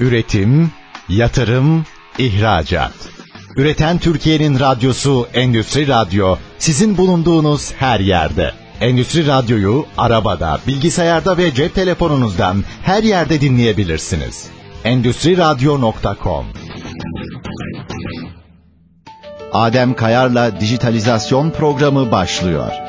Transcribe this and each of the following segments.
Üretim, yatırım, ihracat. Üreten Türkiye'nin radyosu Endüstri Radyo sizin bulunduğunuz her yerde. Endüstri Radyo'yu arabada, bilgisayarda ve cep telefonunuzdan her yerde dinleyebilirsiniz. Endüstri Radyo.com Adem Kayar'la Dijitalizasyon Programı başlıyor.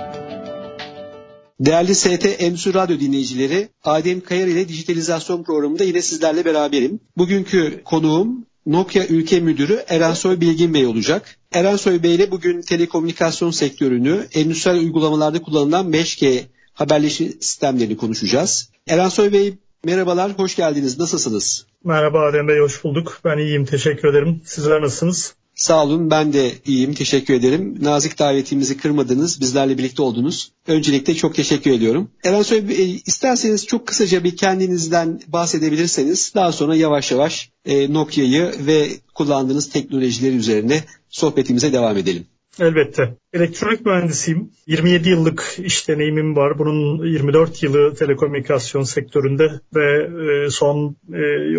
Değerli ST Endüstri Radyo dinleyicileri, Adem Kayar ile Dijitalizasyon Programı'nda yine sizlerle beraberim. Bugünkü konuğum Nokia Ülke Müdürü Erensoy Bilgin Bey olacak. Erensoy Bey ile bugün telekomünikasyon sektörünü, endüstriyel uygulamalarda kullanılan 5G haberleşme sistemlerini konuşacağız. Erensoy Bey merhabalar, hoş geldiniz. Nasılsınız? Merhaba Adem Bey, hoş bulduk. Ben iyiyim, teşekkür ederim. Sizler nasılsınız? Sağ olun ben de iyiyim teşekkür ederim. Nazik davetimizi kırmadınız bizlerle birlikte oldunuz. Öncelikle çok teşekkür ediyorum. Erensoy Bey isterseniz çok kısaca bir kendinizden bahsedebilirseniz daha sonra yavaş yavaş e, Nokia'yı ve kullandığınız teknolojiler üzerine sohbetimize devam edelim. Elbette. Elektronik mühendisiyim. 27 yıllık iş deneyimim var. Bunun 24 yılı telekomünikasyon sektöründe ve e, son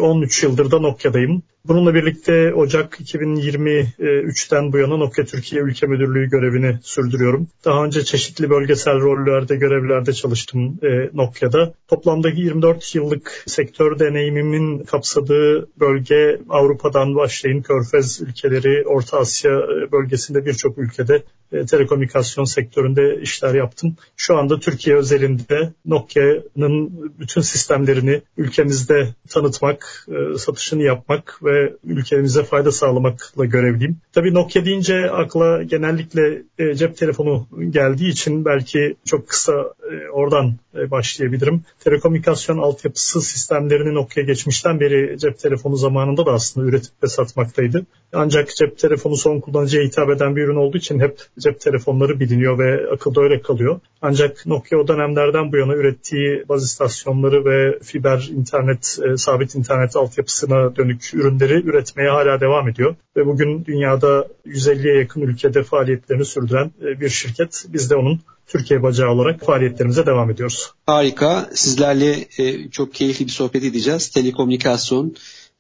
13 e, yıldır da Nokia'dayım. Bununla birlikte Ocak 2023'ten bu yana Nokia Türkiye Ülke Müdürlüğü görevini sürdürüyorum. Daha önce çeşitli bölgesel rollerde, görevlerde çalıştım e, Nokia'da. Toplamdaki 24 yıllık sektör deneyimimin kapsadığı bölge Avrupa'dan başlayın Körfez ülkeleri, Orta Asya bölgesinde birçok ülkede e, telekomünikasyon sektöründe işler yaptım. Şu anda Türkiye özelinde Nokia'nın bütün sistemlerini ülkemizde tanıtmak, e, satışını yapmak ve ülkemize fayda sağlamakla görevliyim. Tabii Nokia deyince akla genellikle e, cep telefonu geldiği için belki çok kısa oradan başlayabilirim. Telekomünikasyon altyapısı sistemlerini Nokia geçmişten beri cep telefonu zamanında da aslında üretip ve satmaktaydı. Ancak cep telefonu son kullanıcıya hitap eden bir ürün olduğu için hep cep telefonları biliniyor ve akılda öyle kalıyor. Ancak Nokia o dönemlerden bu yana ürettiği baz istasyonları ve fiber internet, e, sabit internet altyapısına dönük ürünleri üretmeye hala devam ediyor. Ve bugün dünyada 150'ye yakın ülkede faaliyetlerini sürdüren e, bir şirket. Biz de onun Türkiye bacağı olarak faaliyetlerimize devam ediyoruz. Harika. Sizlerle e, çok keyifli bir sohbet edeceğiz. Telekomünikasyon,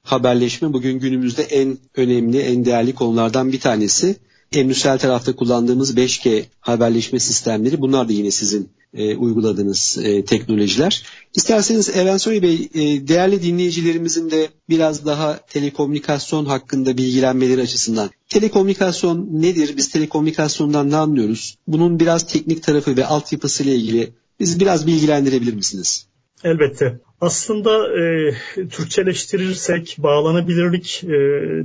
haberleşme bugün günümüzde en önemli, en değerli konulardan bir tanesi endüstriyel tarafta kullandığımız 5G haberleşme sistemleri bunlar da yine sizin e, uyguladığınız e, teknolojiler. İsterseniz Erensoy Bey e, değerli dinleyicilerimizin de biraz daha telekomünikasyon hakkında bilgilenmeleri açısından. Telekomünikasyon nedir? Biz telekomünikasyondan ne anlıyoruz? Bunun biraz teknik tarafı ve altyapısı ile ilgili bizi biraz bilgilendirebilir misiniz? Elbette. Aslında e, Türkçeleştirirsek bağlanabilirlik e,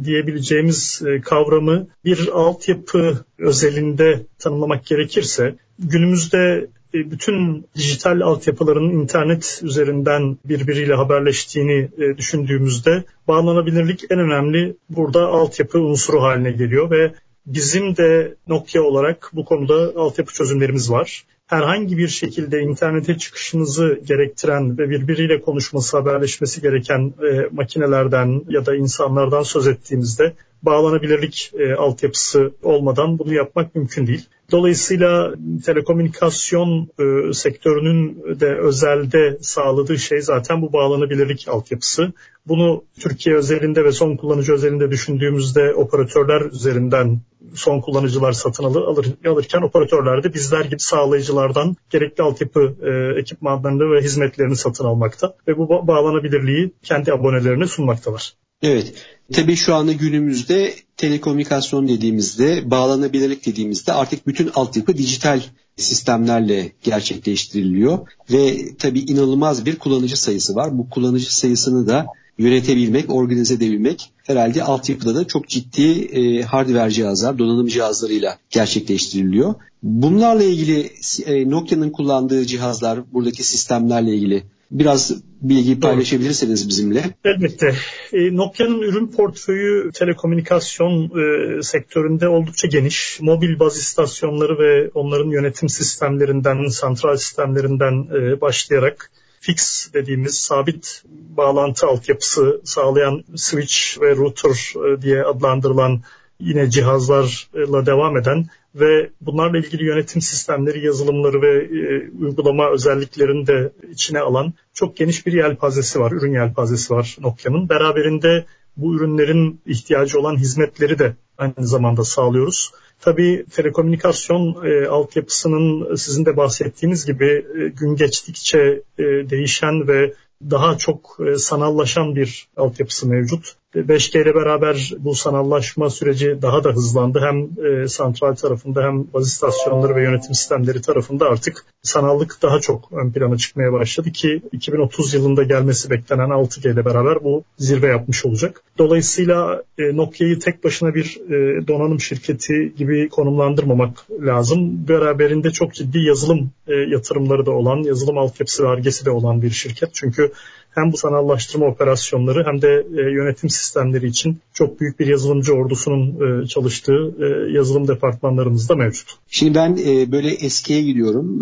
diyebileceğimiz e, kavramı bir altyapı özelinde tanımlamak gerekirse günümüzde e, bütün dijital altyapıların internet üzerinden birbiriyle haberleştiğini e, düşündüğümüzde bağlanabilirlik en önemli burada altyapı unsuru haline geliyor ve bizim de Nokia olarak bu konuda altyapı çözümlerimiz var herhangi bir şekilde internete çıkışınızı gerektiren ve birbiriyle konuşması, haberleşmesi gereken e, makinelerden ya da insanlardan söz ettiğimizde bağlanabilirlik e, altyapısı olmadan bunu yapmak mümkün değil. Dolayısıyla telekomünikasyon e, sektörünün de özelde sağladığı şey zaten bu bağlanabilirlik altyapısı. Bunu Türkiye özelinde ve son kullanıcı özelinde düşündüğümüzde operatörler üzerinden son kullanıcılar satın alır, alır alırken operatörler de bizler gibi sağlayıcılardan gerekli altyapı e, ekipmanlarını ve hizmetlerini satın almakta ve bu bağlanabilirliği kendi abonelerine sunmaktalar. Evet. Tabii şu anda günümüzde telekomünikasyon dediğimizde, bağlanabilirlik dediğimizde artık bütün altyapı dijital sistemlerle gerçekleştiriliyor ve tabii inanılmaz bir kullanıcı sayısı var. Bu kullanıcı sayısını da yönetebilmek, organize edebilmek herhalde altyapıda da çok ciddi e, hardware cihazlar, donanım cihazlarıyla gerçekleştiriliyor. Bunlarla ilgili e, Nokia'nın kullandığı cihazlar, buradaki sistemlerle ilgili biraz bilgi paylaşabilirseniz bizimle. Elbette. E, Nokia'nın ürün portföyü telekomünikasyon e, sektöründe oldukça geniş. Mobil baz istasyonları ve onların yönetim sistemlerinden, santral sistemlerinden e, başlayarak fix dediğimiz sabit bağlantı altyapısı sağlayan switch ve router e, diye adlandırılan yine cihazlarla devam eden ve bunlarla ilgili yönetim sistemleri, yazılımları ve e, uygulama özelliklerini de içine alan çok geniş bir yelpazesi var, ürün yelpazesi var Nokia'nın. Beraberinde bu ürünlerin ihtiyacı olan hizmetleri de aynı zamanda sağlıyoruz. Tabii telekomünikasyon e, altyapısının sizin de bahsettiğiniz gibi e, gün geçtikçe e, değişen ve daha çok e, sanallaşan bir altyapısı mevcut. 5G ile beraber bu sanallaşma süreci daha da hızlandı. Hem e, santral tarafında hem baz istasyonları ve yönetim sistemleri tarafında artık sanallık daha çok ön plana çıkmaya başladı ki 2030 yılında gelmesi beklenen 6G ile beraber bu zirve yapmış olacak. Dolayısıyla e, Nokia'yı tek başına bir e, donanım şirketi gibi konumlandırmamak lazım. Beraberinde çok ciddi yazılım e, yatırımları da olan, yazılım altyapısı ve argesi de olan bir şirket. Çünkü hem bu sanallaştırma operasyonları hem de e, yönetim sistemleri için çok büyük bir yazılımcı ordusunun e, çalıştığı e, yazılım departmanlarımız da mevcut. Şimdi ben böyle eskiye gidiyorum.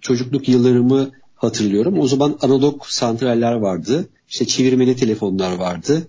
Çocukluk yıllarımı hatırlıyorum. O zaman analog santraller vardı. İşte çevirmeli telefonlar vardı.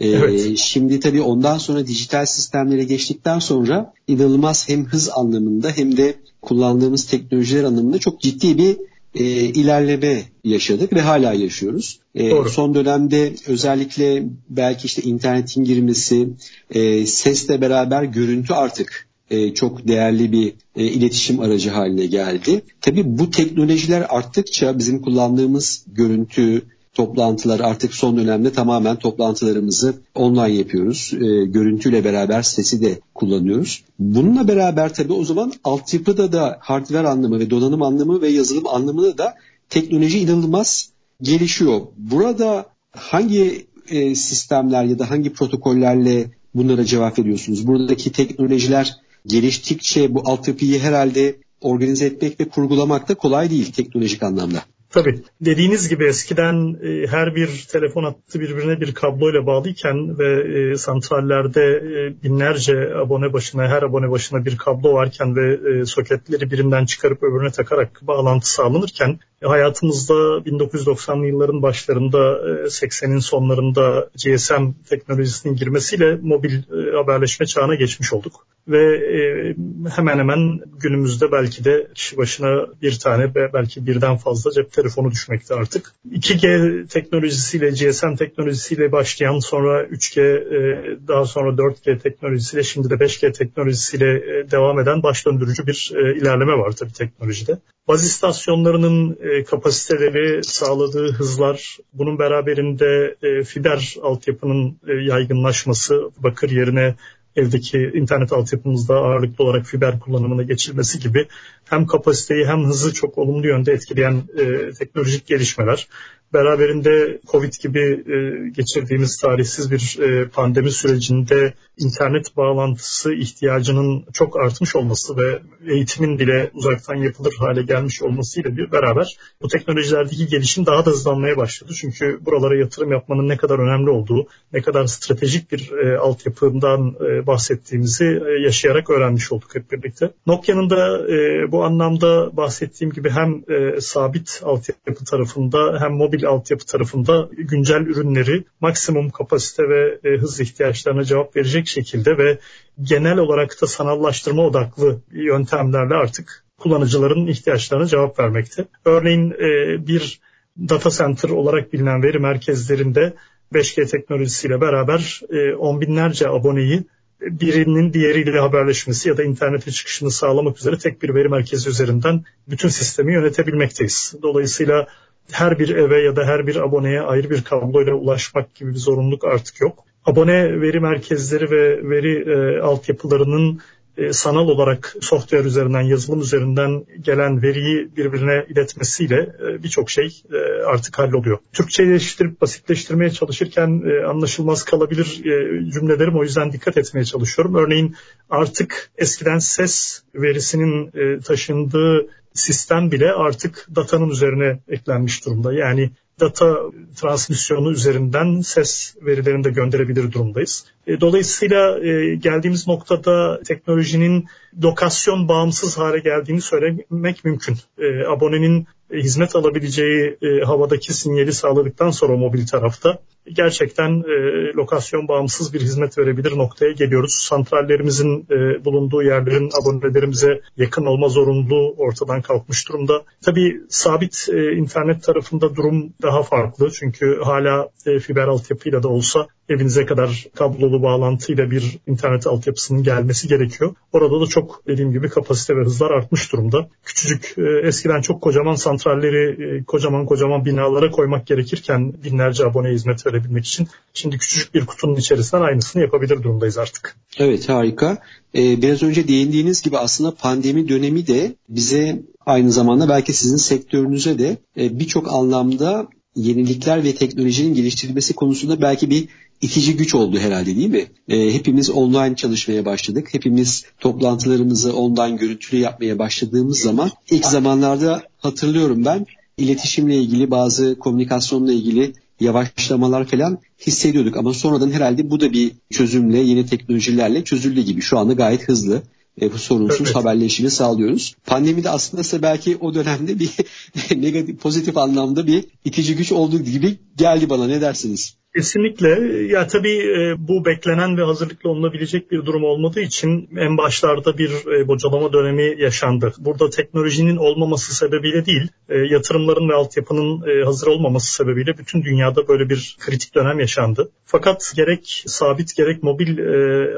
Evet. şimdi tabii ondan sonra dijital sistemlere geçtikten sonra inanılmaz hem hız anlamında hem de kullandığımız teknolojiler anlamında çok ciddi bir e, ilerleme yaşadık ve hala yaşıyoruz. E, son dönemde özellikle belki işte internetin girmesi, e, sesle beraber görüntü artık e, çok değerli bir e, iletişim aracı haline geldi. Tabii bu teknolojiler arttıkça bizim kullandığımız görüntü, toplantılar artık son dönemde tamamen toplantılarımızı online yapıyoruz. E, görüntüyle beraber sesi de kullanıyoruz. Bununla beraber tabii o zaman altyapıda da hardware anlamı ve donanım anlamı ve yazılım anlamında da teknoloji inanılmaz gelişiyor. Burada hangi e, sistemler ya da hangi protokollerle bunlara cevap veriyorsunuz? Buradaki teknolojiler geliştikçe bu altyapıyı herhalde organize etmek ve kurgulamak da kolay değil teknolojik anlamda. Tabii. Dediğiniz gibi eskiden e, her bir telefon hattı birbirine bir kabloyla bağlıyken ve e, santrallerde e, binlerce abone başına, her abone başına bir kablo varken ve e, soketleri birinden çıkarıp öbürüne takarak bağlantı sağlanırken hayatımızda 1990'lı yılların başlarında 80'in e, sonlarında GSM teknolojisinin girmesiyle mobil e, haberleşme çağına geçmiş olduk. Ve e, hemen hemen günümüzde belki de kişi başına bir tane belki birden fazla cep telefonu düşmekte artık. 2G teknolojisiyle GSM teknolojisiyle başlayan sonra 3G daha sonra 4G teknolojisiyle şimdi de 5G teknolojisiyle devam eden baş döndürücü bir ilerleme var tabii teknolojide. Baz istasyonlarının e, kapasiteleri, sağladığı hızlar, bunun beraberinde e, fiber altyapının e, yaygınlaşması, bakır yerine evdeki internet altyapımızda ağırlıklı olarak fiber kullanımına geçilmesi gibi hem kapasiteyi hem hızı çok olumlu yönde etkileyen e, teknolojik gelişmeler beraberinde Covid gibi e, geçirdiğimiz tarihsiz bir e, pandemi sürecinde internet bağlantısı ihtiyacının çok artmış olması ve eğitimin bile uzaktan yapılır hale gelmiş olmasıyla bir beraber bu teknolojilerdeki gelişim daha da hızlanmaya başladı. Çünkü buralara yatırım yapmanın ne kadar önemli olduğu, ne kadar stratejik bir e, altyapından e, bahsettiğimizi e, yaşayarak öğrenmiş olduk hep birlikte. Nokia'nın da e, bu anlamda bahsettiğim gibi hem e, sabit altyapı tarafında hem mobil altyapı tarafında güncel ürünleri maksimum kapasite ve e, hız ihtiyaçlarına cevap verecek şekilde ve genel olarak da sanallaştırma odaklı yöntemlerle artık kullanıcıların ihtiyaçlarına cevap vermekte. Örneğin e, bir data center olarak bilinen veri merkezlerinde 5G teknolojisiyle beraber e, on binlerce aboneyi birinin diğeriyle haberleşmesi ya da internete çıkışını sağlamak üzere tek bir veri merkezi üzerinden bütün sistemi yönetebilmekteyiz. Dolayısıyla her bir eve ya da her bir aboneye ayrı bir kabloyla ulaşmak gibi bir zorunluluk artık yok. Abone veri merkezleri ve veri e, altyapılarının e, sanal olarak software üzerinden, yazılım üzerinden gelen veriyi birbirine iletmesiyle e, birçok şey e, artık halloluyor. Türkçeleştirip basitleştirmeye çalışırken e, anlaşılmaz kalabilir e, cümlelerim o yüzden dikkat etmeye çalışıyorum. Örneğin artık eskiden ses verisinin e, taşındığı sistem bile artık datanın üzerine eklenmiş durumda. Yani data transmisyonu üzerinden ses verilerini de gönderebilir durumdayız. E, dolayısıyla e, geldiğimiz noktada teknolojinin lokasyon bağımsız hale geldiğini söylemek mümkün. E, abonenin hizmet alabileceği havadaki sinyali sağladıktan sonra mobil tarafta gerçekten e, lokasyon bağımsız bir hizmet verebilir noktaya geliyoruz. Santrallerimizin e, bulunduğu yerlerin abonelerimize yakın olma zorunluluğu ortadan kalkmış durumda. Tabii sabit e, internet tarafında durum daha farklı çünkü hala e, fiber altyapıyla da olsa evinize kadar kablolu bağlantıyla bir internet altyapısının gelmesi gerekiyor. Orada da çok dediğim gibi kapasite ve hızlar artmış durumda. Küçücük e, eskiden çok kocaman santralleri e, kocaman kocaman binalara koymak gerekirken binlerce abone hizmet verebilmek için şimdi küçücük bir kutunun içerisinden aynısını yapabilir durumdayız artık. Evet harika. Ee, biraz önce değindiğiniz gibi aslında pandemi dönemi de bize aynı zamanda belki sizin sektörünüze de e, birçok anlamda yenilikler ve teknolojinin geliştirilmesi konusunda belki bir itici güç oldu herhalde değil mi? E, hepimiz online çalışmaya başladık. Hepimiz toplantılarımızı online görüntülü yapmaya başladığımız zaman ilk zamanlarda hatırlıyorum ben iletişimle ilgili bazı komünikasyonla ilgili yavaşlamalar falan hissediyorduk ama sonradan herhalde bu da bir çözümle yeni teknolojilerle çözüldü gibi. Şu anda gayet hızlı e, bu sorunsuz evet. haberleşimi sağlıyoruz. Pandemi de aslında ise belki o dönemde bir negatif pozitif anlamda bir itici güç olduğu gibi geldi bana ne dersiniz? Kesinlikle. Ya tabii e, bu beklenen ve hazırlıklı olunabilecek bir durum olmadığı için en başlarda bir e, bocalama dönemi yaşandı. Burada teknolojinin olmaması sebebiyle değil, e, yatırımların ve altyapının hazır olmaması sebebiyle bütün dünyada böyle bir kritik dönem yaşandı. Fakat gerek sabit gerek mobil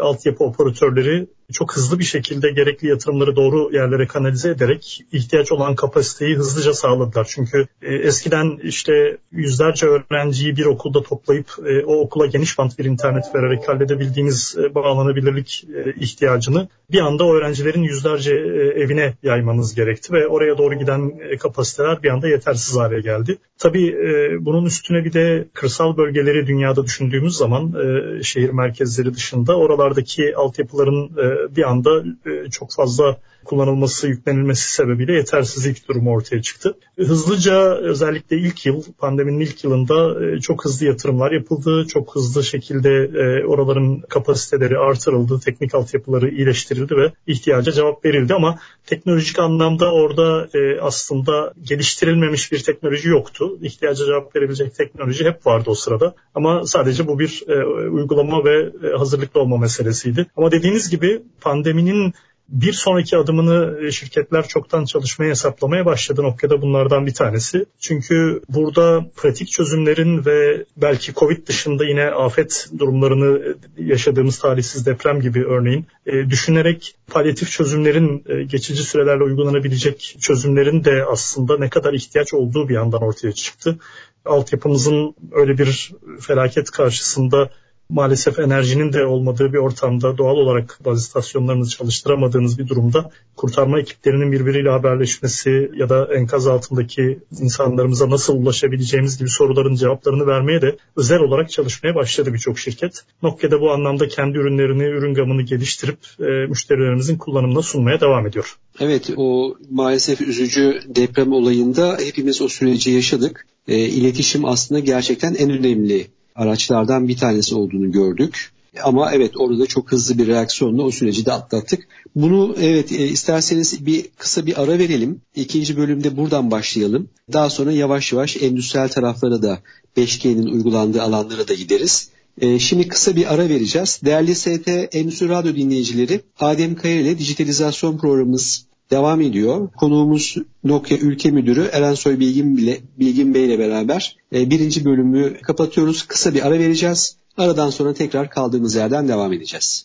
altyapı operatörleri çok hızlı bir şekilde gerekli yatırımları doğru yerlere kanalize ederek ihtiyaç olan kapasiteyi hızlıca sağladılar. Çünkü eskiden işte yüzlerce öğrenciyi bir okulda toplayıp e, o okula geniş bant bir internet vererek halledebildiğiniz e, bağlanabilirlik e, ihtiyacını bir anda öğrencilerin yüzlerce e, evine yaymanız gerekti ve oraya doğru giden e, kapasiteler bir anda yetersiz hale geldi. Tabii e, bunun üstüne bir de kırsal bölgeleri dünyada düşündüğümüz zaman e, şehir merkezleri dışında oralardaki altyapıların e, bir anda e, çok fazla kullanılması, yüklenilmesi sebebiyle yetersizlik durumu ortaya çıktı. Hızlıca özellikle ilk yıl, pandeminin ilk yılında e, çok hızlı yatırımlar yapıldı. Çok hızlı şekilde e, oraların kapasiteleri artırıldı, teknik altyapıları iyileştirildi ve ihtiyaca cevap verildi ama teknolojik anlamda orada aslında geliştirilmemiş bir teknoloji yoktu. İhtiyaca cevap verebilecek teknoloji hep vardı o sırada. Ama sadece bu bir uygulama ve hazırlıklı olma meselesiydi. Ama dediğiniz gibi pandeminin bir sonraki adımını e, şirketler çoktan çalışmaya hesaplamaya başladı noktada bunlardan bir tanesi. Çünkü burada pratik çözümlerin ve belki Covid dışında yine afet durumlarını e, yaşadığımız talihsiz deprem gibi örneğin e, düşünerek palyatif çözümlerin geçici sürelerle uygulanabilecek çözümlerin de aslında ne kadar ihtiyaç olduğu bir yandan ortaya çıktı. Altyapımızın öyle bir felaket karşısında maalesef enerjinin de olmadığı bir ortamda doğal olarak bazı istasyonlarınızı çalıştıramadığınız bir durumda kurtarma ekiplerinin birbiriyle haberleşmesi ya da enkaz altındaki insanlarımıza nasıl ulaşabileceğimiz gibi soruların cevaplarını vermeye de özel olarak çalışmaya başladı birçok şirket. Nokia da bu anlamda kendi ürünlerini, ürün gamını geliştirip e, müşterilerimizin kullanımına sunmaya devam ediyor. Evet o maalesef üzücü deprem olayında hepimiz o süreci yaşadık. E, iletişim aslında gerçekten en önemli araçlardan bir tanesi olduğunu gördük. Ama evet orada da çok hızlı bir reaksiyonla o süreci de atlattık. Bunu evet e, isterseniz bir kısa bir ara verelim. İkinci bölümde buradan başlayalım. Daha sonra yavaş yavaş endüstriyel taraflara da 5G'nin uygulandığı alanlara da gideriz. E, şimdi kısa bir ara vereceğiz. Değerli ST Endüstri Radyo dinleyicileri, Adem Kaya ile dijitalizasyon programımız devam ediyor. Konuğumuz Nokia Ülke Müdürü Erensoy Bilgin, bile, Bilgin Bey ile beraber e, birinci bölümü kapatıyoruz. Kısa bir ara vereceğiz. Aradan sonra tekrar kaldığımız yerden devam edeceğiz.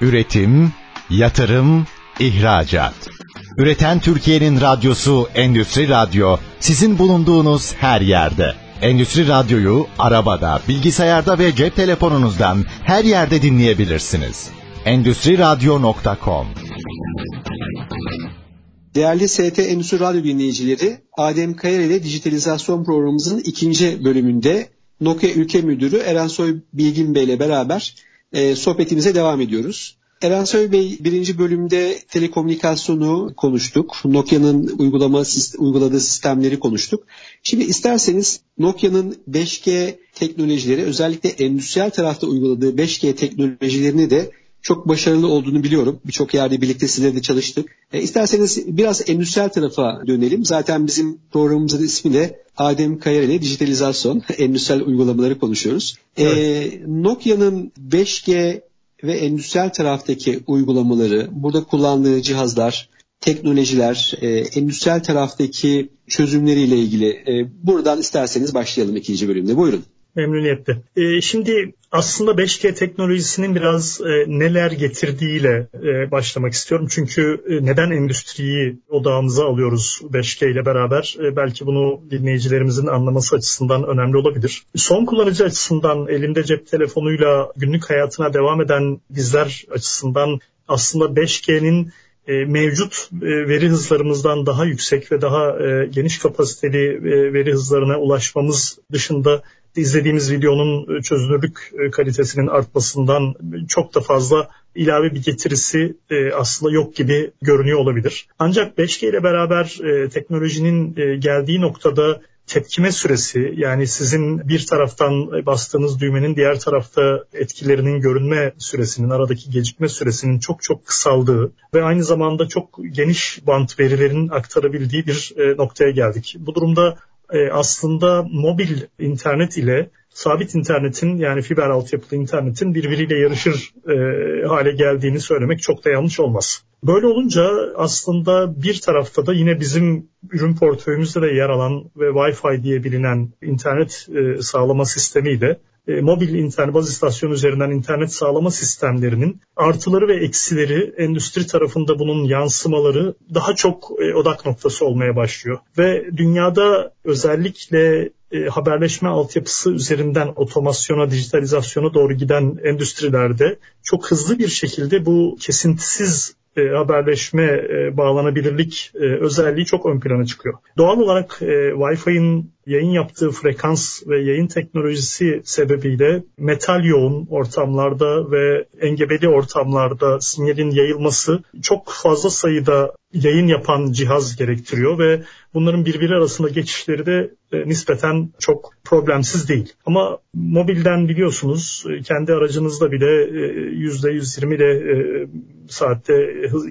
Üretim, yatırım, ihracat. Üreten Türkiye'nin radyosu Endüstri Radyo sizin bulunduğunuz her yerde. Endüstri Radyo'yu arabada, bilgisayarda ve cep telefonunuzdan her yerde dinleyebilirsiniz. Endüstri Radyo.com Değerli ST Endüstri Radyo dinleyicileri, Adem Kayar ile dijitalizasyon programımızın ikinci bölümünde Nokia Ülke Müdürü Erensoy Bilgin Bey ile beraber e, sohbetimize devam ediyoruz. Erensoy Bey birinci bölümde telekomünikasyonu konuştuk. Nokia'nın uygulama uyguladığı sistemleri konuştuk. Şimdi isterseniz Nokia'nın 5G teknolojileri özellikle endüstriyel tarafta uyguladığı 5G teknolojilerini de çok başarılı olduğunu biliyorum. Birçok yerde birlikte sizlerle çalıştık. E, isterseniz biraz endüstriyel tarafa dönelim. Zaten bizim programımızın ismi de Adem Kayar ile dijitalizasyon, endüstriyel uygulamaları konuşuyoruz. E, evet. E, Nokia'nın 5G ve endüstriyel taraftaki uygulamaları, burada kullandığı cihazlar, teknolojiler, e, endüstriyel taraftaki çözümleriyle ilgili e, buradan isterseniz başlayalım ikinci bölümde. Buyurun. Memnuniyetle. Ee, şimdi aslında 5G teknolojisinin biraz e, neler getirdiğiyle e, başlamak istiyorum. Çünkü e, neden endüstriyi odağımıza alıyoruz 5G ile beraber? E, belki bunu dinleyicilerimizin anlaması açısından önemli olabilir. Son kullanıcı açısından elinde cep telefonuyla günlük hayatına devam eden bizler açısından aslında 5G'nin e, mevcut e, veri hızlarımızdan daha yüksek ve daha e, geniş kapasiteli veri hızlarına ulaşmamız dışında izlediğimiz videonun çözünürlük kalitesinin artmasından çok da fazla ilave bir getirisi aslında yok gibi görünüyor olabilir. Ancak 5G ile beraber teknolojinin geldiği noktada tepkime süresi yani sizin bir taraftan bastığınız düğmenin diğer tarafta etkilerinin görünme süresinin aradaki gecikme süresinin çok çok kısaldığı ve aynı zamanda çok geniş bant verilerin aktarabildiği bir e, noktaya geldik. Bu durumda e, aslında mobil internet ile sabit internetin yani fiber altyapılı internetin birbiriyle yarışır e, hale geldiğini söylemek çok da yanlış olmaz. Böyle olunca aslında bir tarafta da yine bizim ürün portföyümüzde de yer alan ve Wi-Fi diye bilinen internet e, sağlama sistemiyle e, mobil internet baz istasyon üzerinden internet sağlama sistemlerinin artıları ve eksileri endüstri tarafında bunun yansımaları daha çok e, odak noktası olmaya başlıyor. Ve dünyada özellikle e, haberleşme altyapısı üzerinden otomasyona, dijitalizasyona doğru giden endüstrilerde çok hızlı bir şekilde bu kesintisiz e, haberleşme, e, bağlanabilirlik e, özelliği çok ön plana çıkıyor. Doğal olarak e, Wi-Fi'nin yayın yaptığı frekans ve yayın teknolojisi sebebiyle metal yoğun ortamlarda ve engebeli ortamlarda sinyalin yayılması çok fazla sayıda yayın yapan cihaz gerektiriyor ve bunların birbiri arasında geçişleri de e, nispeten çok problemsiz değil. Ama mobilden biliyorsunuz e, kendi aracınızda bile %120 e, ile saatte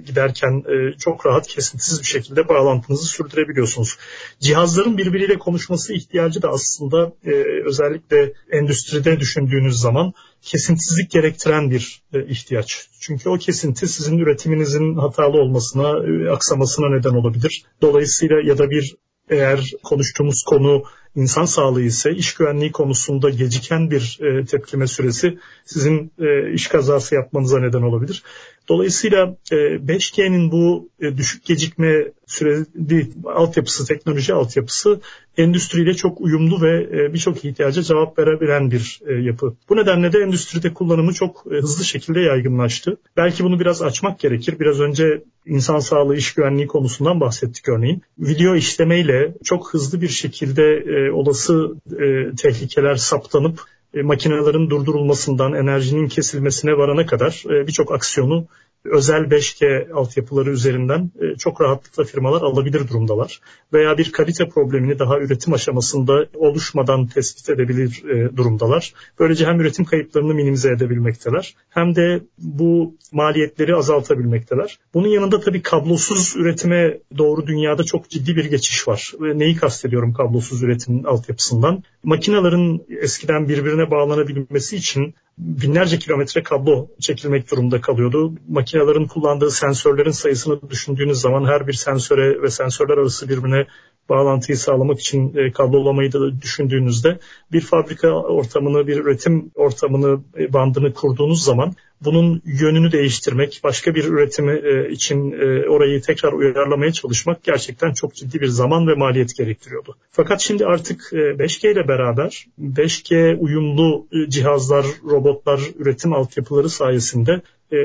giderken çok rahat kesintisiz bir şekilde bağlantınızı sürdürebiliyorsunuz. Cihazların birbiriyle konuşması olması ihtiyacı da aslında e, özellikle endüstride düşündüğünüz zaman kesintizlik gerektiren bir e, ihtiyaç. Çünkü o kesinti sizin üretiminizin hatalı olmasına, e, aksamasına neden olabilir. Dolayısıyla ya da bir eğer konuştuğumuz konu insan sağlığı ise iş güvenliği konusunda geciken bir e, tepkime süresi sizin e, iş kazası yapmanıza neden olabilir. Dolayısıyla e, 5G'nin bu e, düşük gecikme süreli altyapısı, teknoloji altyapısı endüstriyle çok uyumlu ve e, birçok ihtiyaca cevap verebilen bir e, yapı. Bu nedenle de endüstride kullanımı çok e, hızlı şekilde yaygınlaştı. Belki bunu biraz açmak gerekir. Biraz önce insan sağlığı, iş güvenliği konusundan bahsettik örneğin. Video işlemeyle çok hızlı bir şekilde e, olası e, tehlikeler saptanıp e, makinelerin durdurulmasından enerjinin kesilmesine varana kadar e, birçok aksiyonu özel 5G altyapıları üzerinden e, çok rahatlıkla firmalar alabilir durumdalar. Veya bir kalite problemini daha üretim aşamasında oluşmadan tespit edebilir e, durumdalar. Böylece hem üretim kayıplarını minimize edebilmekteler hem de bu maliyetleri azaltabilmekteler. Bunun yanında tabii kablosuz üretime doğru dünyada çok ciddi bir geçiş var. Neyi kastediyorum kablosuz üretimin altyapısından? Makinaların eskiden birbirine bağlanabilmesi için binlerce kilometre kablo çekilmek durumunda kalıyordu. Makinelerin kullandığı sensörlerin sayısını düşündüğünüz zaman her bir sensöre ve sensörler arası birbirine bağlantıyı sağlamak için e, kablolamayı da düşündüğünüzde bir fabrika ortamını, bir üretim ortamını, e, bandını kurduğunuz zaman bunun yönünü değiştirmek, başka bir üretimi e, için e, orayı tekrar uyarlamaya çalışmak gerçekten çok ciddi bir zaman ve maliyet gerektiriyordu. Fakat şimdi artık 5G ile beraber 5G uyumlu cihazlar, robotlar, üretim altyapıları sayesinde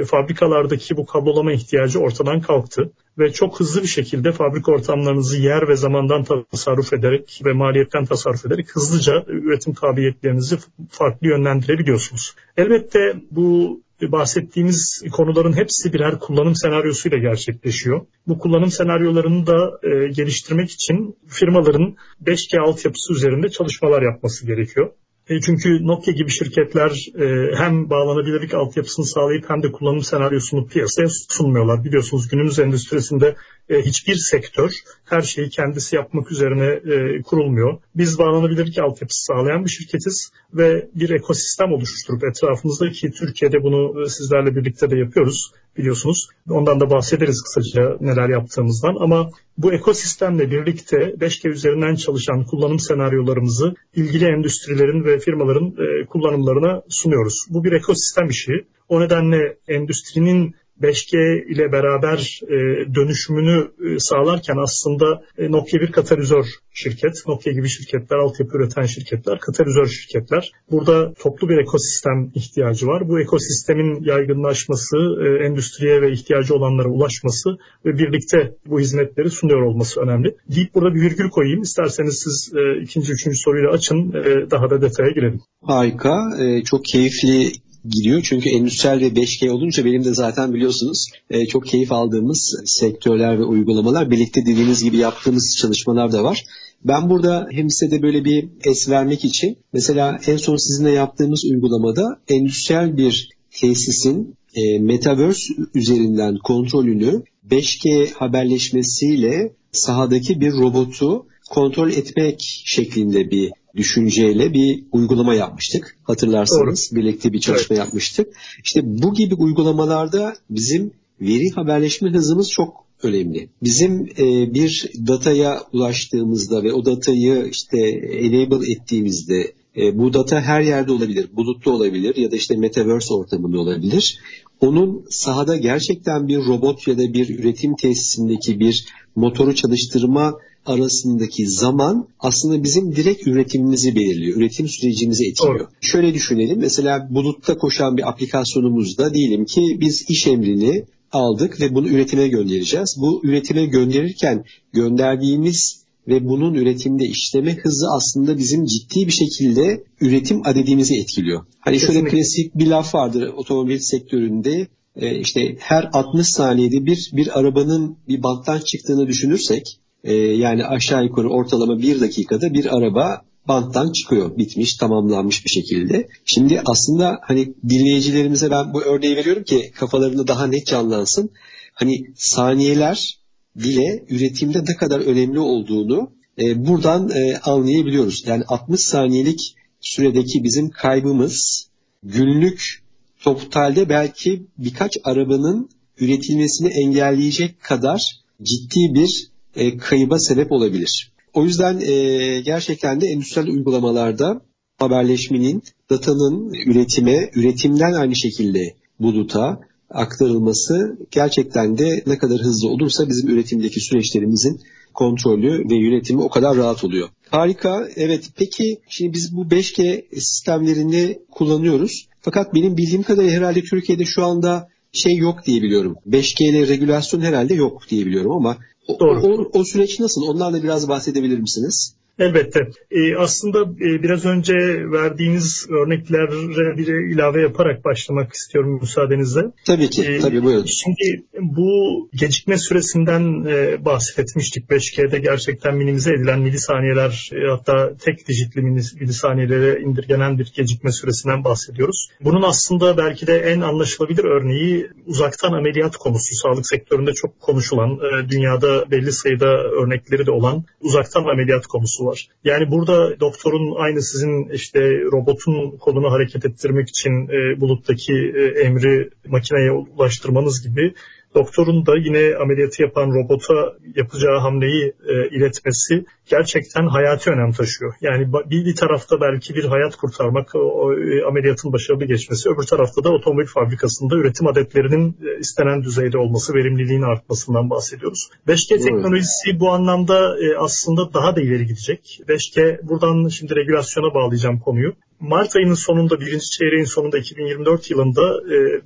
fabrikalardaki bu kablolama ihtiyacı ortadan kalktı ve çok hızlı bir şekilde fabrika ortamlarınızı yer ve zamandan tasarruf ederek ve maliyetten tasarruf ederek hızlıca üretim kabiliyetlerinizi farklı yönlendirebiliyorsunuz. Elbette bu bahsettiğimiz konuların hepsi birer kullanım senaryosuyla gerçekleşiyor. Bu kullanım senaryolarını da e, geliştirmek için firmaların 5G altyapısı üzerinde çalışmalar yapması gerekiyor. E, çünkü Nokia gibi şirketler e, hem bağlanabilirlik altyapısını sağlayıp hem de kullanım senaryosunu piyasaya sunmuyorlar. Biliyorsunuz günümüz endüstrisinde e, hiçbir sektör her şeyi kendisi yapmak üzerine e, kurulmuyor. Biz bağlanabilirlik altyapısı sağlayan bir şirketiz ve bir ekosistem oluşturup etrafımızda ki Türkiye'de bunu e, sizlerle birlikte de yapıyoruz biliyorsunuz. Ondan da bahsederiz kısaca neler yaptığımızdan ama bu ekosistemle birlikte 5G üzerinden çalışan kullanım senaryolarımızı ilgili endüstrilerin ve firmaların kullanımlarına sunuyoruz. Bu bir ekosistem işi. O nedenle endüstrinin 5G ile beraber e, dönüşümünü e, sağlarken aslında e, Nokia bir katalizör şirket. Nokia gibi şirketler, altyapı üreten şirketler, katalizör şirketler. Burada toplu bir ekosistem ihtiyacı var. Bu ekosistemin yaygınlaşması, e, endüstriye ve ihtiyacı olanlara ulaşması ve birlikte bu hizmetleri sunuyor olması önemli. Deyip burada bir virgül koyayım. İsterseniz siz e, ikinci, üçüncü soruyla açın. E, daha da detaya girelim. Harika. E, çok keyifli gidiyor. Çünkü endüstriyel ve 5G olunca benim de zaten biliyorsunuz e, çok keyif aldığımız sektörler ve uygulamalar birlikte dediğiniz gibi yaptığımız çalışmalar da var. Ben burada hem size de böyle bir es vermek için mesela en son sizinle yaptığımız uygulamada endüstriyel bir tesisin e, Metaverse üzerinden kontrolünü 5G haberleşmesiyle sahadaki bir robotu kontrol etmek şeklinde bir düşünceyle bir uygulama yapmıştık. Hatırlarsanız Doğru. birlikte bir çalışma evet. yapmıştık. İşte bu gibi uygulamalarda bizim veri haberleşme hızımız çok önemli. Bizim e, bir dataya ulaştığımızda ve o datayı işte enable ettiğimizde e, bu data her yerde olabilir. Bulutlu olabilir ya da işte metaverse ortamında olabilir. Onun sahada gerçekten bir robot ya da bir üretim tesisindeki bir motoru çalıştırma arasındaki zaman aslında bizim direkt üretimimizi belirliyor. Üretim sürecimizi etkiliyor. Doğru. Şöyle düşünelim. Mesela bulutta koşan bir aplikasyonumuzda diyelim ki biz iş emrini aldık ve bunu üretime göndereceğiz. Bu üretime gönderirken gönderdiğimiz ve bunun üretimde işleme hızı aslında bizim ciddi bir şekilde üretim adedimizi etkiliyor. Hani şöyle Kesinlikle. klasik bir laf vardır otomobil sektöründe e, işte her 60 saniyede bir bir arabanın bir banttan çıktığını düşünürsek e, yani aşağı yukarı ortalama bir dakikada bir araba banttan çıkıyor. Bitmiş, tamamlanmış bir şekilde. Şimdi aslında hani dinleyicilerimize ben bu örneği veriyorum ki kafalarında daha net canlansın. Hani saniyeler bile üretimde ne kadar önemli olduğunu e, buradan e, anlayabiliyoruz. Yani 60 saniyelik süredeki bizim kaybımız günlük totalde belki birkaç arabanın üretilmesini engelleyecek kadar ciddi bir e, kayıba sebep olabilir. O yüzden e, gerçekten de endüstriyel uygulamalarda haberleşmenin, datanın üretime, üretimden aynı şekilde buluta aktarılması gerçekten de ne kadar hızlı olursa bizim üretimdeki süreçlerimizin kontrolü ve yönetimi o kadar rahat oluyor. Harika. Evet. Peki şimdi biz bu 5G sistemlerini kullanıyoruz. Fakat benim bildiğim kadarıyla herhalde Türkiye'de şu anda şey yok diye biliyorum. 5G ile regülasyon herhalde yok diye biliyorum ama Doğru. O, o süreç nasıl? Ondan da biraz bahsedebilir misiniz? Elbette. E, aslında e, biraz önce verdiğiniz örneklere bir ilave yaparak başlamak istiyorum müsaadenizle. Tabii ki, e, tabii buyurun. Şimdi bu gecikme süresinden e, bahsetmiştik. 5G'de gerçekten minimize edilen milisaniyeler e, hatta tek dijitli milisaniyelere indirgenen bir gecikme süresinden bahsediyoruz. Bunun aslında belki de en anlaşılabilir örneği uzaktan ameliyat konusu. Sağlık sektöründe çok konuşulan, e, dünyada belli sayıda örnekleri de olan uzaktan ameliyat konusu var. Yani burada doktorun aynı sizin işte robotun kolunu hareket ettirmek için e, buluttaki e, emri makineye ulaştırmanız gibi doktorun da yine ameliyatı yapan robota yapacağı hamleyi e, iletmesi gerçekten hayati önem taşıyor. Yani bir, bir tarafta belki bir hayat kurtarmak, o, o e, ameliyatın başarılı geçmesi, öbür tarafta da otomobil fabrikasında üretim adetlerinin e, istenen düzeyde olması, verimliliğin artmasından bahsediyoruz. 5G teknolojisi bu anlamda e, aslında daha da ileri gidecek. 5G buradan şimdi regülasyona bağlayacağım konuyu. Mart ayının sonunda, birinci çeyreğin sonunda 2024 yılında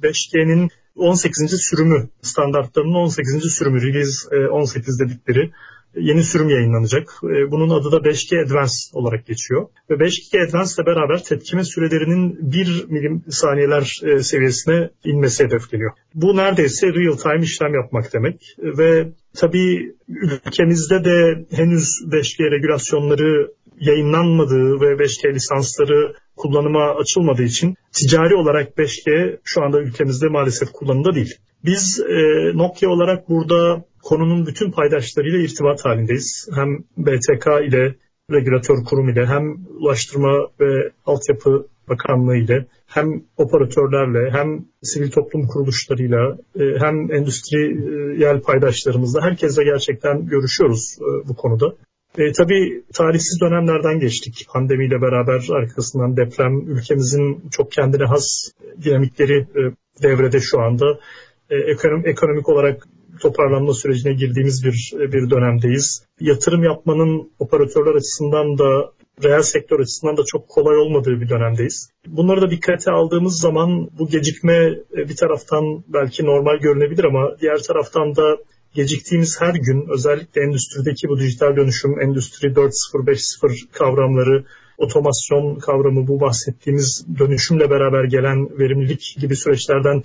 5G'nin 18. sürümü standartlarının 18. sürümü release 18 dedikleri yeni sürüm yayınlanacak. E, bunun adı da 5G Advance olarak geçiyor. Ve 5G Advance ile beraber tepkime sürelerinin 1 milim saniyeler e, seviyesine inmesi hedefleniyor. Bu neredeyse real time işlem yapmak demek. Ve tabii ülkemizde de henüz 5G regülasyonları yayınlanmadığı ve 5G lisansları kullanıma açılmadığı için ticari olarak 5G şu anda ülkemizde maalesef kullanımda değil. Biz e, Nokia olarak burada konunun bütün paydaşlarıyla irtibat halindeyiz. Hem BTK ile regülatör kurum ile hem Ulaştırma ve Altyapı Bakanlığı ile hem operatörlerle hem sivil toplum kuruluşlarıyla e, hem endüstriyel paydaşlarımızla herkesle gerçekten görüşüyoruz e, bu konuda. E, tabii tarihsiz dönemlerden geçtik. Pandemiyle beraber arkasından deprem, ülkemizin çok kendine has dinamikleri e, devrede şu anda. E, ekonomik, ekonomik olarak toparlanma sürecine girdiğimiz bir bir dönemdeyiz. Yatırım yapmanın operatörler açısından da reel sektör açısından da çok kolay olmadığı bir dönemdeyiz. Bunları da dikkate aldığımız zaman bu gecikme e, bir taraftan belki normal görünebilir ama diğer taraftan da geciktiğimiz her gün özellikle endüstrideki bu dijital dönüşüm, endüstri 4.0, 5.0 kavramları, otomasyon kavramı bu bahsettiğimiz dönüşümle beraber gelen verimlilik gibi süreçlerden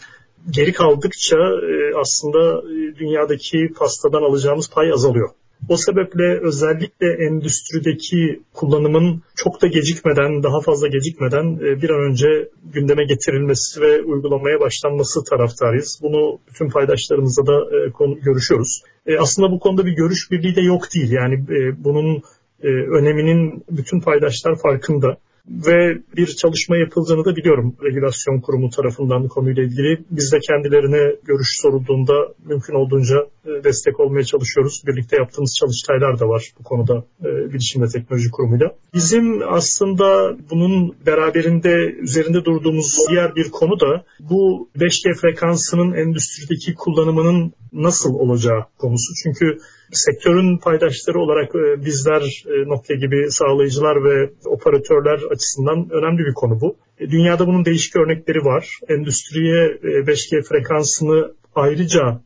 geri kaldıkça e, aslında e, dünyadaki pastadan alacağımız pay azalıyor. O sebeple özellikle endüstrideki kullanımın çok da gecikmeden, daha fazla gecikmeden e, bir an önce gündeme getirilmesi ve uygulamaya başlanması taraftarıyız. Bunu bütün paydaşlarımızla da görüşüyoruz. Aslında bu konuda bir görüş birliği de yok değil. Yani bunun öneminin bütün paydaşlar farkında ve bir çalışma yapıldığını da biliyorum regülasyon kurumu tarafından konuyla ilgili. Biz de kendilerine görüş sorulduğunda mümkün olduğunca e, destek olmaya çalışıyoruz. Birlikte yaptığımız çalıştaylar da var bu konuda e, Bilişim Teknoloji Kurumu'yla. Bizim aslında bunun beraberinde üzerinde durduğumuz diğer bir konu da bu 5G frekansının endüstrideki kullanımının nasıl olacağı konusu. Çünkü sektörün paydaşları olarak e, bizler e, Nokia gibi sağlayıcılar ve operatörler açısından önemli bir konu bu. E, dünyada bunun değişik örnekleri var. Endüstriye 5G frekansını ayrıca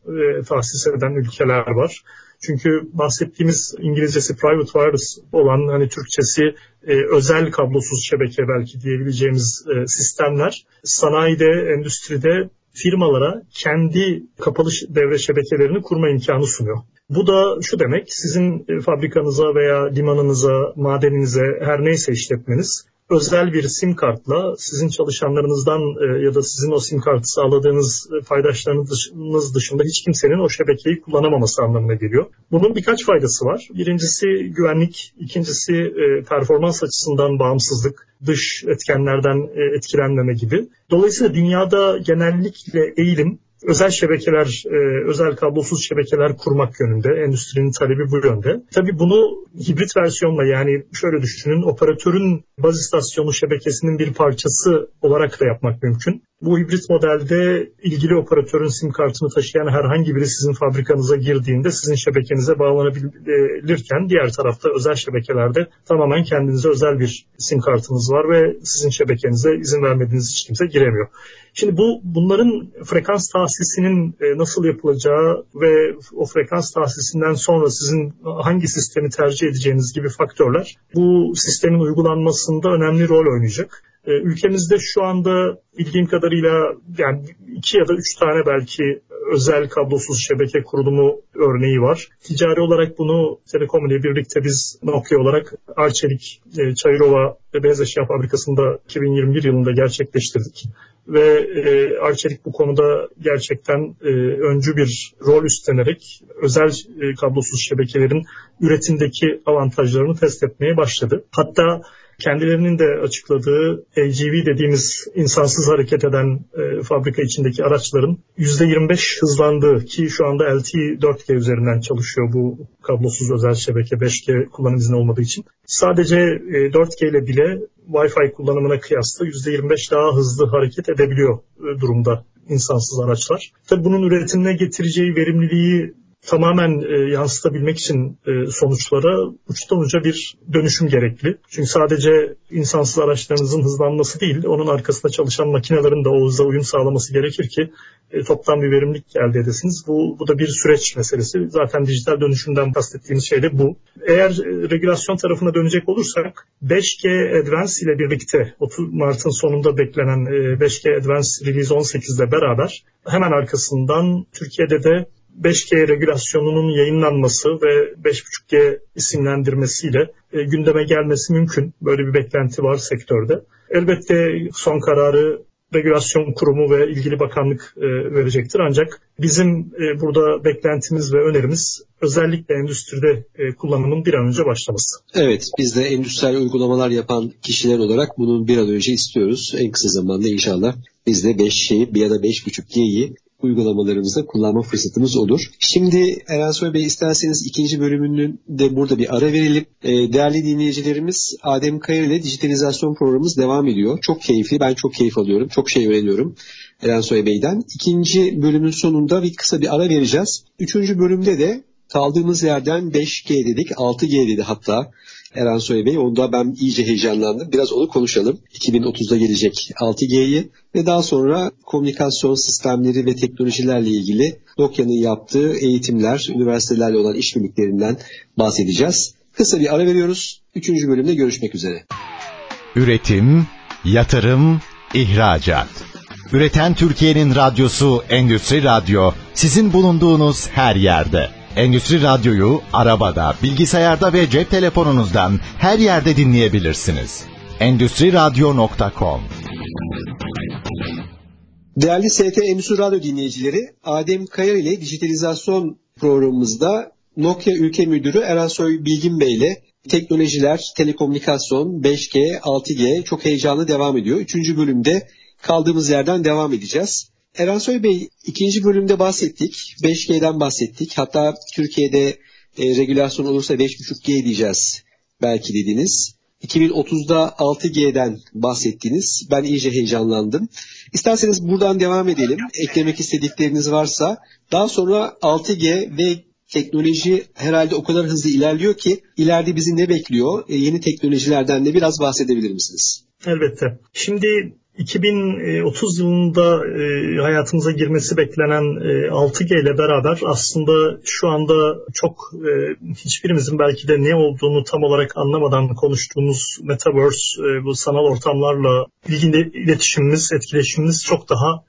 tahsis eden ülkeler var. Çünkü bahsettiğimiz İngilizcesi private wireless olan hani Türkçesi e, özel kablosuz şebeke belki diyebileceğimiz e, sistemler sanayide, endüstride firmalara kendi kapalı devre şebekelerini kurma imkanı sunuyor. Bu da şu demek, sizin e, fabrikanıza veya limanınıza, madeninize her neyse işletmeniz özel bir sim kartla sizin çalışanlarınızdan e, ya da sizin o sim kartı sağladığınız e, paydaşlarınız dışında hiç kimsenin o şebekeyi kullanamaması anlamına geliyor. Bunun birkaç faydası var. Birincisi güvenlik, ikincisi performans açısından bağımsızlık, dış etkenlerden etkilenmeme gibi. Dolayısıyla dünyada genellikle eğilim özel şebekeler, e, özel kablosuz şebekeler kurmak yönünde. Endüstrinin talebi bu yönde. Tabii bunu hibrit versiyonla yani şöyle düşünün operatörün baz istasyonu şebekesinin bir parçası olarak da yapmak mümkün. Bu hibrit modelde ilgili operatörün sim kartını taşıyan herhangi biri sizin fabrikanıza girdiğinde sizin şebekenize bağlanabilirken diğer tarafta özel şebekelerde tamamen kendinize özel bir sim kartınız var ve sizin şebekenize izin vermediğiniz hiç kimse giremiyor. Şimdi bu bunların frekans tahsisinin e, nasıl yapılacağı ve o frekans tahsisinden sonra sizin hangi sistemi tercih edeceğiniz gibi faktörler bu sistemin uygulanmasında önemli rol oynayacak. E, ülkemizde şu anda bildiğim kadarıyla yani iki ya da üç tane belki özel kablosuz şebeke kurulumu örneği var. Ticari olarak bunu Telekom ile birlikte biz Nokia olarak Arçelik, e, Çayırova ve Beyaz Eşya Fabrikası'nda 2021 yılında gerçekleştirdik. Ve e, Arçelik bu konuda gerçekten e, öncü bir rol üstlenerek özel kablosuz şebekelerin üretimdeki avantajlarını test etmeye başladı. Hatta kendilerinin de açıkladığı LGV dediğimiz insansız hareket eden e, fabrika içindeki araçların %25 hızlandığı ki şu anda LTE 4G üzerinden çalışıyor bu kablosuz özel şebeke 5G kullanım izni olmadığı için. Sadece e, 4G ile bile Wi-Fi kullanımına kıyasla %25 daha hızlı hareket edebiliyor e, durumda insansız araçlar. Tabii bunun üretimine getireceği verimliliği tamamen e, yansıtabilmek için e, sonuçlara uçtan uca bir dönüşüm gerekli. Çünkü sadece insansız araçlarınızın hızlanması değil, onun arkasında çalışan makinelerin de o hıza uyum sağlaması gerekir ki e, toptan bir verimlilik elde edesiniz. Bu, bu da bir süreç meselesi. Zaten dijital dönüşümden bahsettiğimiz şey de bu. Eğer e, regülasyon tarafına dönecek olursak 5G Advance ile birlikte 30 Mart'ın sonunda beklenen e, 5G Advance Release 18 ile beraber hemen arkasından Türkiye'de de 5G regülasyonunun yayınlanması ve 5.5G isimlendirmesiyle e, gündeme gelmesi mümkün. Böyle bir beklenti var sektörde. Elbette son kararı regülasyon kurumu ve ilgili bakanlık e, verecektir. Ancak bizim e, burada beklentimiz ve önerimiz özellikle endüstride kullanımın bir an önce başlaması. Evet, biz de endüstriyel uygulamalar yapan kişiler olarak bunun bir an önce istiyoruz. En kısa zamanda inşallah biz de 5G'yi ya da 5.5G'yi uygulamalarımızda kullanma fırsatımız olur. Şimdi Erensoy Bey isterseniz ikinci bölümünün de burada bir ara verelim. E, değerli dinleyicilerimiz Adem Kayır ile dijitalizasyon programımız devam ediyor. Çok keyifli, ben çok keyif alıyorum. Çok şey öğreniyorum Erensoy Bey'den. İkinci bölümün sonunda bir kısa bir ara vereceğiz. Üçüncü bölümde de kaldığımız yerden 5G dedik, 6G dedi hatta. Erensoy Bey. Onda ben iyice heyecanlandım. Biraz onu konuşalım. 2030'da gelecek 6G'yi ve daha sonra komünikasyon sistemleri ve teknolojilerle ilgili Nokia'nın yaptığı eğitimler, üniversitelerle olan işbirliklerinden bahsedeceğiz. Kısa bir ara veriyoruz. Üçüncü bölümde görüşmek üzere. Üretim, yatırım, ihracat. Üreten Türkiye'nin radyosu Endüstri Radyo sizin bulunduğunuz her yerde. Endüstri Radyo'yu arabada, bilgisayarda ve cep telefonunuzdan her yerde dinleyebilirsiniz. Endüstri Radyo.com Değerli ST Endüstri Radyo dinleyicileri, Adem Kayar ile dijitalizasyon programımızda Nokia Ülke Müdürü Erensoy Bilgin Bey ile teknolojiler, telekomünikasyon, 5G, 6G çok heyecanlı devam ediyor. Üçüncü bölümde kaldığımız yerden devam edeceğiz. Erensoy Bey ikinci bölümde bahsettik. 5G'den bahsettik. Hatta Türkiye'de e, regülasyon olursa 5.5G diyeceğiz belki dediniz. 2030'da 6G'den bahsettiniz. Ben iyice heyecanlandım. İsterseniz buradan devam edelim. Eklemek istedikleriniz varsa. Daha sonra 6G ve teknoloji herhalde o kadar hızlı ilerliyor ki ileride bizi ne bekliyor? E, yeni teknolojilerden de biraz bahsedebilir misiniz? Elbette. Şimdi 2030 yılında e, hayatımıza girmesi beklenen 6G e, ile beraber aslında şu anda çok e, hiçbirimizin belki de ne olduğunu tam olarak anlamadan konuştuğumuz Metaverse, bu sanal ortamlarla ilgili iletişimimiz, etkileşimimiz çok daha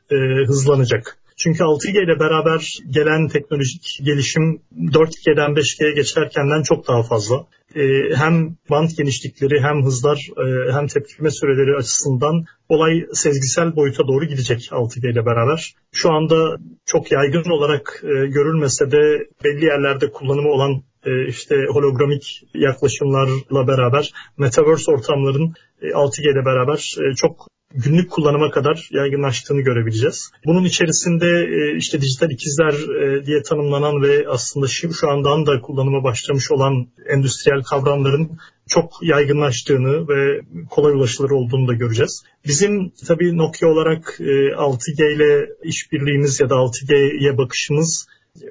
hızlanacak. Çünkü 6G ile beraber gelen teknolojik gelişim 4G'den 5G'ye geçerkenden çok daha fazla. Ee, hem band genişlikleri hem hızlar e, hem tepkime süreleri açısından olay sezgisel boyuta doğru gidecek 6G ile beraber. Şu anda çok yaygın olarak e, görülmese de belli yerlerde kullanımı olan e, işte hologramik yaklaşımlarla beraber metaverse ortamların 6G ile beraber çok günlük kullanıma kadar yaygınlaştığını görebileceğiz. Bunun içerisinde e, işte dijital ikizler e, diye tanımlanan ve aslında şu andan da kullanıma başlamış olan endüstriyel kavramların çok yaygınlaştığını ve kolay ulaşılır olduğunu da göreceğiz. Bizim tabii Nokia olarak 6G e, ile işbirliğimiz ya da 6G'ye bakışımız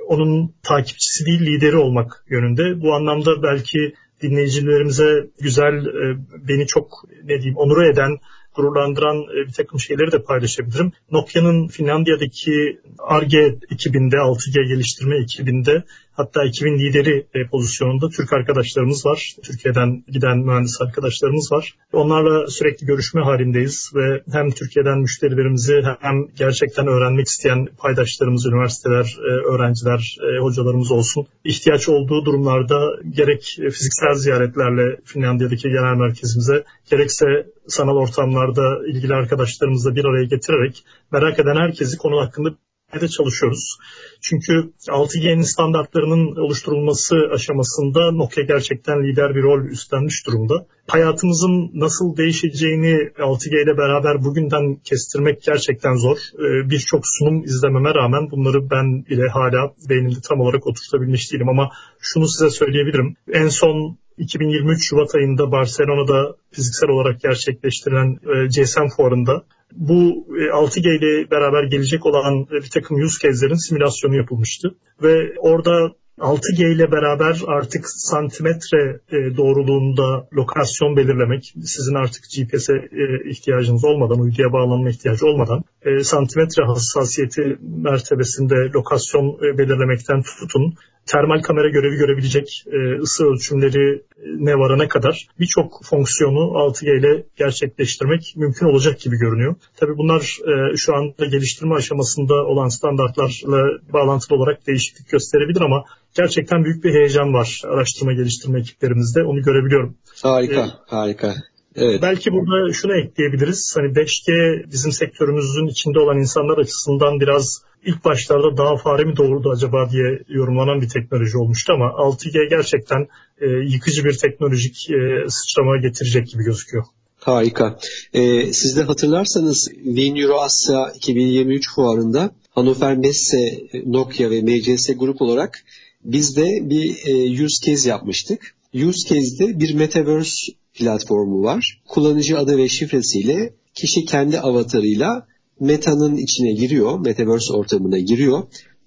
onun takipçisi değil lideri olmak yönünde. Bu anlamda belki dinleyicilerimize güzel, beni çok ne diyeyim onur eden gururlandıran e, bir takım şeyleri de paylaşabilirim. Nokia'nın Finlandiya'daki ARGE ekibinde, 6G geliştirme ekibinde Hatta ekibin lideri e, pozisyonunda Türk arkadaşlarımız var. Türkiye'den giden mühendis arkadaşlarımız var. Onlarla sürekli görüşme halindeyiz ve hem Türkiye'den müşterilerimizi hem gerçekten öğrenmek isteyen paydaşlarımız, üniversiteler, e, öğrenciler, e, hocalarımız olsun. ihtiyaç olduğu durumlarda gerek fiziksel ziyaretlerle Finlandiya'daki genel merkezimize gerekse sanal ortamlarda ilgili arkadaşlarımızla bir araya getirerek merak eden herkesi konu hakkında de çalışıyoruz. Çünkü 6G'nin standartlarının oluşturulması aşamasında Nokia gerçekten lider bir rol üstlenmiş durumda. Hayatımızın nasıl değişeceğini 6G ile beraber bugünden kestirmek gerçekten zor. Ee, birçok sunum izlememe rağmen bunları ben bile hala beynimde tam olarak oturtabilmiş değilim ama şunu size söyleyebilirim. En son 2023 Şubat ayında Barcelona'da fiziksel olarak gerçekleştirilen e, GSM fuarında bu 6G e, ile beraber gelecek olan bir takım use case'lerin simülasyonu yapılmıştı. Ve orada 6G ile beraber artık santimetre e, doğruluğunda lokasyon belirlemek, sizin artık GPS'e e, ihtiyacınız olmadan, uyduya bağlanma ihtiyacı olmadan santimetre hassasiyeti mertebesinde lokasyon belirlemekten tutun, termal kamera görevi görebilecek e, ısı ölçümleri e, ne varana kadar birçok fonksiyonu 6G ile gerçekleştirmek mümkün olacak gibi görünüyor. Tabii bunlar e, şu anda geliştirme aşamasında olan standartlarla bağlantılı olarak değişiklik gösterebilir ama gerçekten büyük bir heyecan var araştırma geliştirme ekiplerimizde. Onu görebiliyorum. Harika, ee, harika. Evet. Belki burada şunu ekleyebiliriz. Hani 5G bizim sektörümüzün içinde olan insanlar açısından biraz ilk başlarda daha fare mi doğurdu acaba diye yorumlanan bir teknoloji olmuştu ama 6G gerçekten e, yıkıcı bir teknolojik e, sıçrama getirecek gibi gözüküyor. Harika. Ee, siz de hatırlarsanız Wien Euro Asya 2023 fuarında Hannover Messe, Nokia ve MCS grup olarak biz de bir e, use case yapmıştık. Use case'de bir metaverse platformu var. Kullanıcı adı ve şifresiyle kişi kendi avatarıyla Meta'nın içine giriyor, Metaverse ortamına giriyor.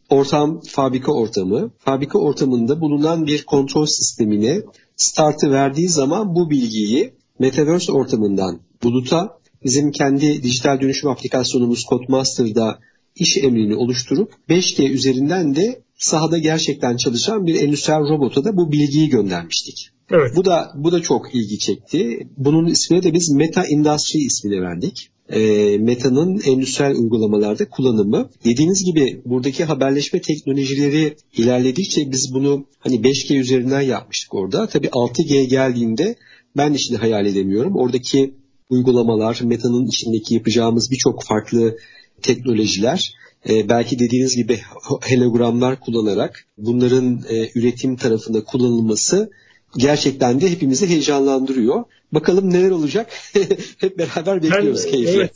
Ortam fabrika ortamı. Fabrika ortamında bulunan bir kontrol sistemine startı verdiği zaman bu bilgiyi Metaverse ortamından buluta bizim kendi dijital dönüşüm aplikasyonumuz Codemaster'da iş emrini oluşturup 5G üzerinden de sahada gerçekten çalışan bir endüstriyel robota da bu bilgiyi göndermiştik. Evet. Bu da bu da çok ilgi çekti. Bunun ismini de biz Meta Industry ismini verdik. E, Meta'nın endüstriyel uygulamalarda kullanımı. Dediğiniz gibi buradaki haberleşme teknolojileri ilerledikçe biz bunu hani 5G üzerinden yapmıştık orada. Tabii 6G geldiğinde ben şimdi hayal edemiyorum. Oradaki uygulamalar, Meta'nın içindeki yapacağımız birçok farklı teknolojiler e, belki dediğiniz gibi hologramlar kullanarak bunların e, üretim tarafında kullanılması gerçekten de hepimizi heyecanlandırıyor. Bakalım neler olacak? Hep beraber bekliyoruz ben, keyifle.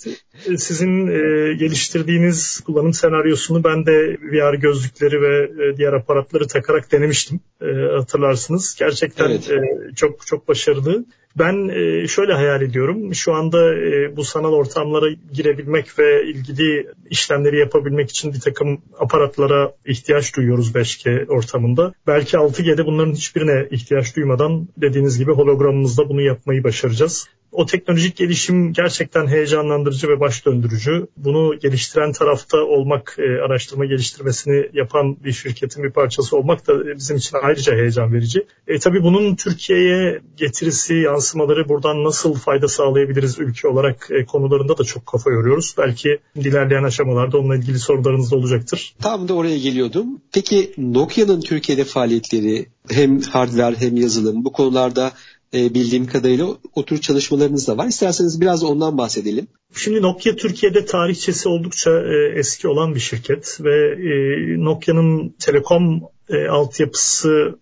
Evet, sizin e, geliştirdiğiniz kullanım senaryosunu ben de VR gözlükleri ve e, diğer aparatları takarak denemiştim. E, hatırlarsınız. Gerçekten evet. e, çok çok başarılı. Ben e, şöyle hayal ediyorum. Şu anda e, bu sanal ortamlara girebilmek ve ilgili işlemleri yapabilmek için bir takım aparatlara ihtiyaç duyuyoruz 5G ortamında. Belki 6G'de bunların hiçbirine ihtiyaç duymadan dediğiniz gibi hologramımızda bunu yapmayı başaracağız. O teknolojik gelişim gerçekten heyecanlandırıcı ve baş döndürücü. Bunu geliştiren tarafta olmak, e, araştırma geliştirmesini yapan bir şirketin bir parçası olmak da bizim için ayrıca heyecan verici. E, tabii bunun Türkiye'ye getirisi, yansımaları buradan nasıl fayda sağlayabiliriz ülke olarak e, konularında da çok kafa yoruyoruz. Belki ilerleyen aşamalarda onunla ilgili sorularınız da olacaktır. Tam da oraya geliyordum. Peki Nokia'nın Türkiye'de faaliyetleri hem hardware hem yazılım bu konularda e, bildiğim kadarıyla o tür çalışmalarınız da var. İsterseniz biraz ondan bahsedelim. Şimdi Nokia Türkiye'de tarihçesi oldukça e, eski olan bir şirket ve e, Nokia'nın telekom e, altyapısı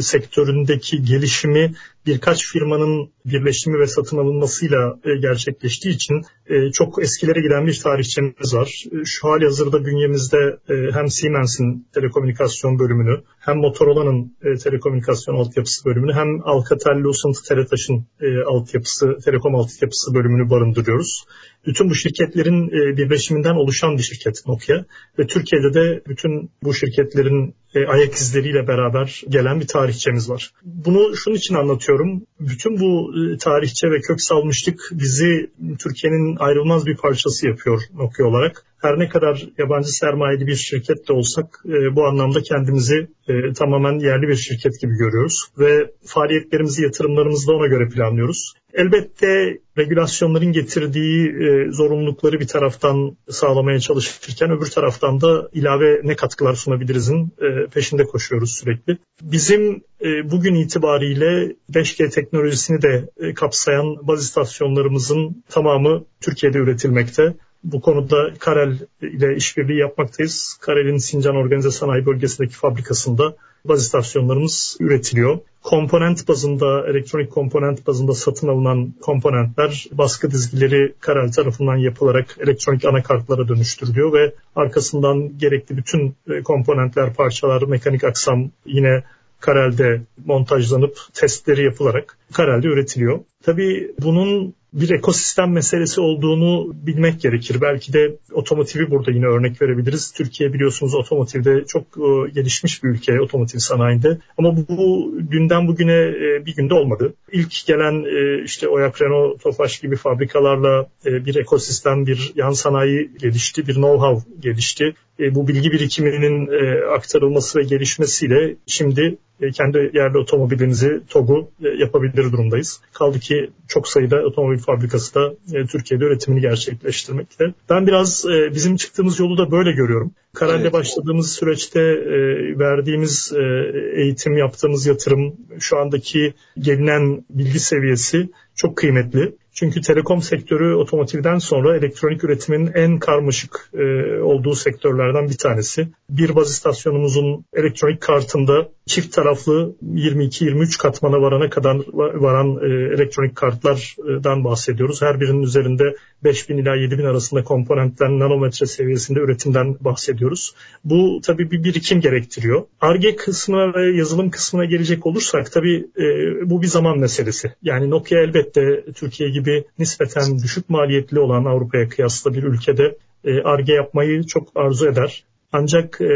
sektöründeki gelişimi birkaç firmanın birleşimi ve satın alınmasıyla e, gerçekleştiği için e, çok eskilere giden bir tarihçemiz var. E, şu hali hazırda bünyemizde hem Siemens'in telekomünikasyon bölümünü hem Motorola'nın telekomünikasyon altyapısı bölümünü hem Alcatel-Lucent Teletaş'ın e, altyapısı, telekom altyapısı bölümünü barındırıyoruz. Bütün bu şirketlerin birleşiminden oluşan bir şirket Nokia ve Türkiye'de de bütün bu şirketlerin ayak izleriyle beraber gelen bir tarihçemiz var. Bunu şunun için anlatıyorum. Bütün bu e, tarihçe ve kök salmışlık bizi Türkiye'nin ayrılmaz bir parçası yapıyor Nokia olarak. Her ne kadar yabancı sermayeli bir şirket de olsak e, bu anlamda kendimizi e, tamamen yerli bir şirket gibi görüyoruz ve faaliyetlerimizi, yatırımlarımızı da ona göre planlıyoruz. Elbette regülasyonların getirdiği e, zorunlulukları bir taraftan sağlamaya çalışırken öbür taraftan da ilave ne katkılar sunabilirizin e, peşinde koşuyoruz sürekli. Bizim e, bugün itibariyle 5G teknolojisini de e, kapsayan baz istasyonlarımızın tamamı Türkiye'de üretilmekte. Bu konuda Karel ile işbirliği yapmaktayız. Karel'in Sincan Organize Sanayi Bölgesi'ndeki fabrikasında baz istasyonlarımız üretiliyor. Komponent bazında, elektronik komponent bazında satın alınan komponentler baskı dizgileri Karel tarafından yapılarak elektronik anakartlara dönüştürülüyor ve arkasından gerekli bütün e, komponentler, parçalar, mekanik aksam yine Karel'de montajlanıp testleri yapılarak Karel'de üretiliyor. Tabii bunun bir ekosistem meselesi olduğunu bilmek gerekir. Belki de otomotivi burada yine örnek verebiliriz. Türkiye biliyorsunuz otomotivde çok e, gelişmiş bir ülke otomotiv sanayinde. Ama bu, bu dünden bugüne e, bir günde olmadı. İlk gelen e, işte Oyak Renault, Tofaş gibi fabrikalarla bir ekosistem, bir yan sanayi gelişti, bir know-how gelişti. E, bu bilgi birikiminin e, aktarılması ve gelişmesiyle şimdi e, kendi yerli otomobilinizi TOG'u e, yapabilir durumdayız. Kaldı ki çok sayıda otomobil fabrikası da e, Türkiye'de üretimini gerçekleştirmekte. Ben biraz bizim çıktığımız yolu da böyle görüyorum. Kararla evet. başladığımız süreçte verdiğimiz eğitim, yaptığımız yatırım, şu andaki gelinen bilgi seviyesi çok kıymetli. Çünkü telekom sektörü otomotivden sonra elektronik üretimin en karmaşık e, olduğu sektörlerden bir tanesi. Bir baz istasyonumuzun elektronik kartında çift taraflı 22-23 katmana varana kadar varan e, elektronik kartlardan bahsediyoruz. Her birinin üzerinde 5000 ila 7000 arasında komponentler nanometre seviyesinde üretimden bahsediyoruz. Bu tabii bir birikim gerektiriyor. ARGE kısmına ve yazılım kısmına gelecek olursak tabii e, bu bir zaman meselesi. Yani Nokia elbette Türkiye gibi nispeten düşük maliyetli olan Avrupa'ya kıyasla bir ülkede ARGE yapmayı çok arzu eder. Ancak e,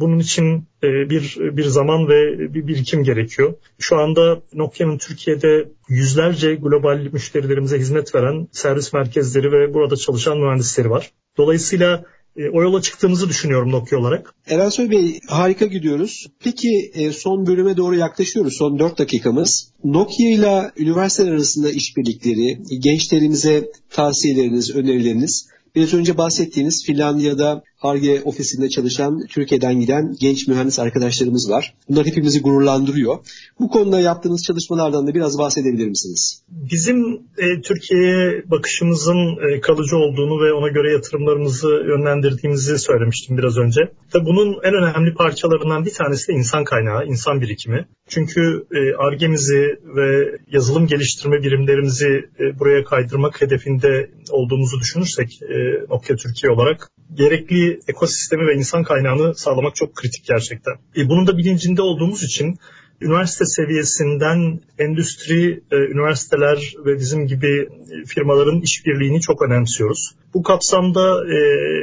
bunun için e, bir bir zaman ve bir birikim gerekiyor. Şu anda Nokia'nın Türkiye'de yüzlerce global müşterilerimize hizmet veren servis merkezleri ve burada çalışan mühendisleri var. Dolayısıyla e, o yola çıktığımızı düşünüyorum Nokia olarak. Erensoy Bey harika gidiyoruz. Peki son bölüme doğru yaklaşıyoruz. Son 4 dakikamız. Nokia ile üniversiteler arasında işbirlikleri, gençlerimize tavsiyeleriniz, önerileriniz Biraz önce bahsettiğiniz Finlandiya'da ARGE ofisinde çalışan Türkiye'den giden genç mühendis arkadaşlarımız var. Bunlar hepimizi gururlandırıyor. Bu konuda yaptığınız çalışmalardan da biraz bahsedebilir misiniz? Bizim e, Türkiye'ye bakışımızın e, kalıcı olduğunu ve ona göre yatırımlarımızı yönlendirdiğimizi söylemiştim biraz önce. Tabii bunun en önemli parçalarından bir tanesi de insan kaynağı, insan birikimi. Çünkü ARGE'mizi e, ve yazılım geliştirme birimlerimizi e, buraya kaydırmak hedefinde olduğumuzu düşünürsek e, Nokia Türkiye olarak gerekli ekosistemi ve insan kaynağını sağlamak çok kritik gerçekten. E, bunun da bilincinde olduğumuz için üniversite seviyesinden endüstri, e, üniversiteler ve bizim gibi firmaların işbirliğini çok önemsiyoruz. Bu kapsamda e,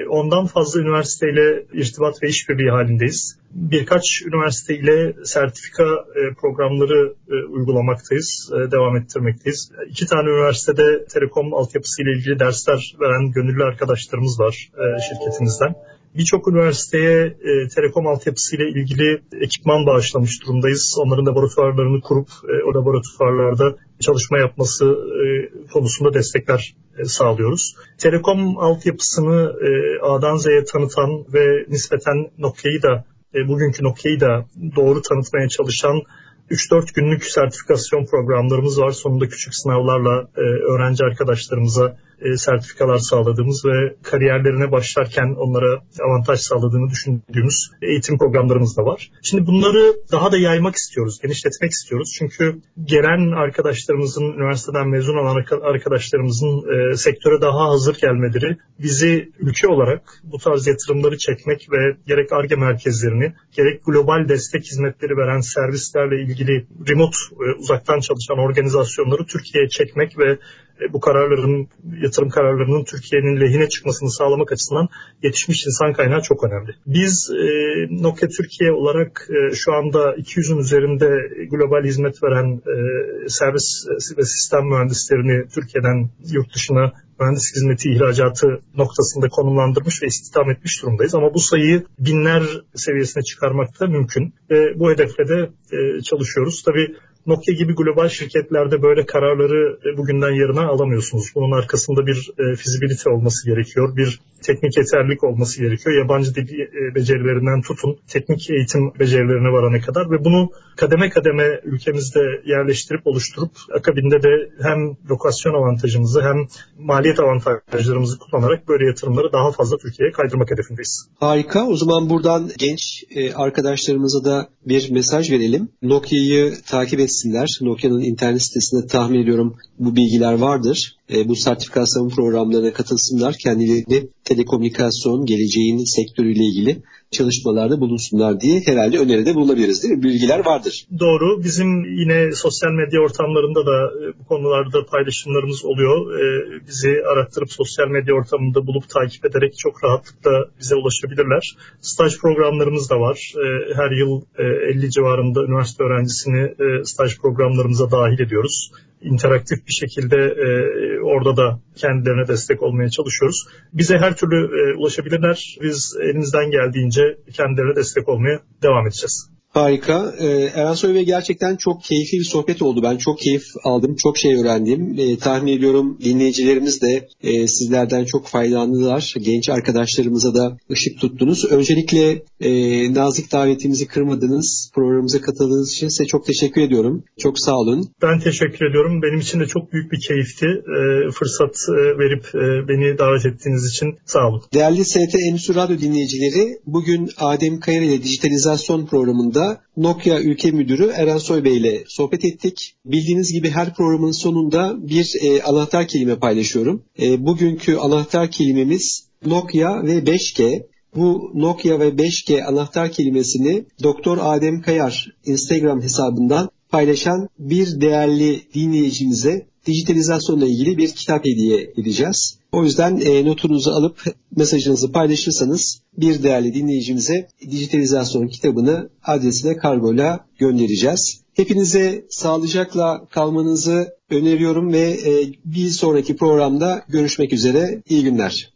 ondan fazla üniversiteyle irtibat ve işbirliği halindeyiz. Birkaç üniversiteyle sertifika e, programları e, uygulamaktayız, e, devam ettirmekteyiz. İki tane üniversitede telekom altyapısı ile ilgili dersler veren gönüllü arkadaşlarımız var e, şirketimizden. Birçok üniversiteye e, telekom altyapısı ile ilgili ekipman bağışlamış durumdayız. Onların laboratuvarlarını kurup e, o laboratuvarlarda çalışma yapması e, konusunda destekler e, sağlıyoruz. Telekom altyapısını e, A'dan Z'ye tanıtan ve nispeten Nokia'yı da e, bugünkü Nokia'yı da doğru tanıtmaya çalışan 3-4 günlük sertifikasyon programlarımız var. Sonunda küçük sınavlarla e, öğrenci arkadaşlarımıza e, sertifikalar sağladığımız ve kariyerlerine başlarken onlara avantaj sağladığını düşündüğümüz eğitim programlarımız da var. Şimdi bunları daha da yaymak istiyoruz, genişletmek istiyoruz. Çünkü gelen arkadaşlarımızın, üniversiteden mezun olan arkadaşlarımızın e, sektöre daha hazır gelmeleri bizi ülke olarak bu tarz yatırımları çekmek ve gerek ARGE merkezlerini, gerek global destek hizmetleri veren servislerle ilgili remote, e, uzaktan çalışan organizasyonları Türkiye'ye çekmek ve bu kararların, yatırım kararlarının Türkiye'nin lehine çıkmasını sağlamak açısından yetişmiş insan kaynağı çok önemli. Biz e, Nokia Türkiye olarak e, şu anda 200'ün üzerinde global hizmet veren e, servis ve sistem mühendislerini Türkiye'den yurt dışına mühendis hizmeti ihracatı noktasında konumlandırmış ve istihdam etmiş durumdayız. Ama bu sayıyı binler seviyesine çıkarmak da mümkün. Ve bu hedefle de e, çalışıyoruz. Tabii Nokia gibi global şirketlerde böyle kararları bugünden yarına alamıyorsunuz. Bunun arkasında bir e, fizibilite olması gerekiyor. Bir teknik yeterlilik olması gerekiyor. Yabancı dil e, becerilerinden tutun teknik eğitim becerilerine varana kadar ve bunu kademe kademe ülkemizde yerleştirip oluşturup akabinde de hem lokasyon avantajımızı hem maliyet avantajlarımızı kullanarak böyle yatırımları daha fazla Türkiye'ye kaydırmak hedefindeyiz. Harika. O zaman buradan genç e, arkadaşlarımıza da bir mesaj verelim. Nokia'yı takip etsinler. Nokia'nın internet sitesinde tahmin ediyorum bu bilgiler vardır. E, bu sertifikasyon programlarına katılsınlar. Kendilerini telekomünikasyon geleceğin sektörüyle ilgili çalışmalarda bulunsunlar diye herhalde öneride bulunabiliriz değil mi? Bilgiler vardır. Doğru. Bizim yine sosyal medya ortamlarında da e, bu konularda paylaşımlarımız oluyor. E, bizi arattırıp sosyal medya ortamında bulup takip ederek çok rahatlıkla bize ulaşabilirler. Staj programlarımız da var. E, her yıl 50 civarında üniversite öğrencisini staj programlarımıza dahil ediyoruz. interaktif bir şekilde e, orada da kendilerine destek olmaya çalışıyoruz. Bize her türlü e, ulaşabilirler. Biz elimizden geldiğince kendilerine destek olmaya devam edeceğiz. Harika. Ee, Erensoy Bey gerçekten çok keyifli bir sohbet oldu. Ben çok keyif aldım, çok şey öğrendim. Ee, tahmin ediyorum dinleyicilerimiz de e, sizlerden çok faydalandılar. Genç arkadaşlarımıza da ışık tuttunuz. Öncelikle e, nazik davetimizi kırmadınız. Programımıza katıldığınız için size çok teşekkür ediyorum. Çok sağ olun. Ben teşekkür ediyorum. Benim için de çok büyük bir keyifti. E, fırsat verip e, beni davet ettiğiniz için sağ olun. Değerli ST Endüstri Radyo dinleyicileri, bugün Adem Kayar ile dijitalizasyon programında programında Nokia Ülke Müdürü Eren Soybey ile sohbet ettik. Bildiğiniz gibi her programın sonunda bir e, anahtar kelime paylaşıyorum. E, bugünkü anahtar kelimemiz Nokia ve 5G. Bu Nokia ve 5G anahtar kelimesini Doktor Adem Kayar Instagram hesabından paylaşan bir değerli dinleyicimize dijitalizasyonla ilgili bir kitap hediye edeceğiz. O yüzden e, notunuzu alıp mesajınızı paylaşırsanız bir değerli dinleyicimize dijitalizasyon kitabını adresine kargoyla göndereceğiz. Hepinize sağlıcakla kalmanızı öneriyorum ve e, bir sonraki programda görüşmek üzere. İyi günler.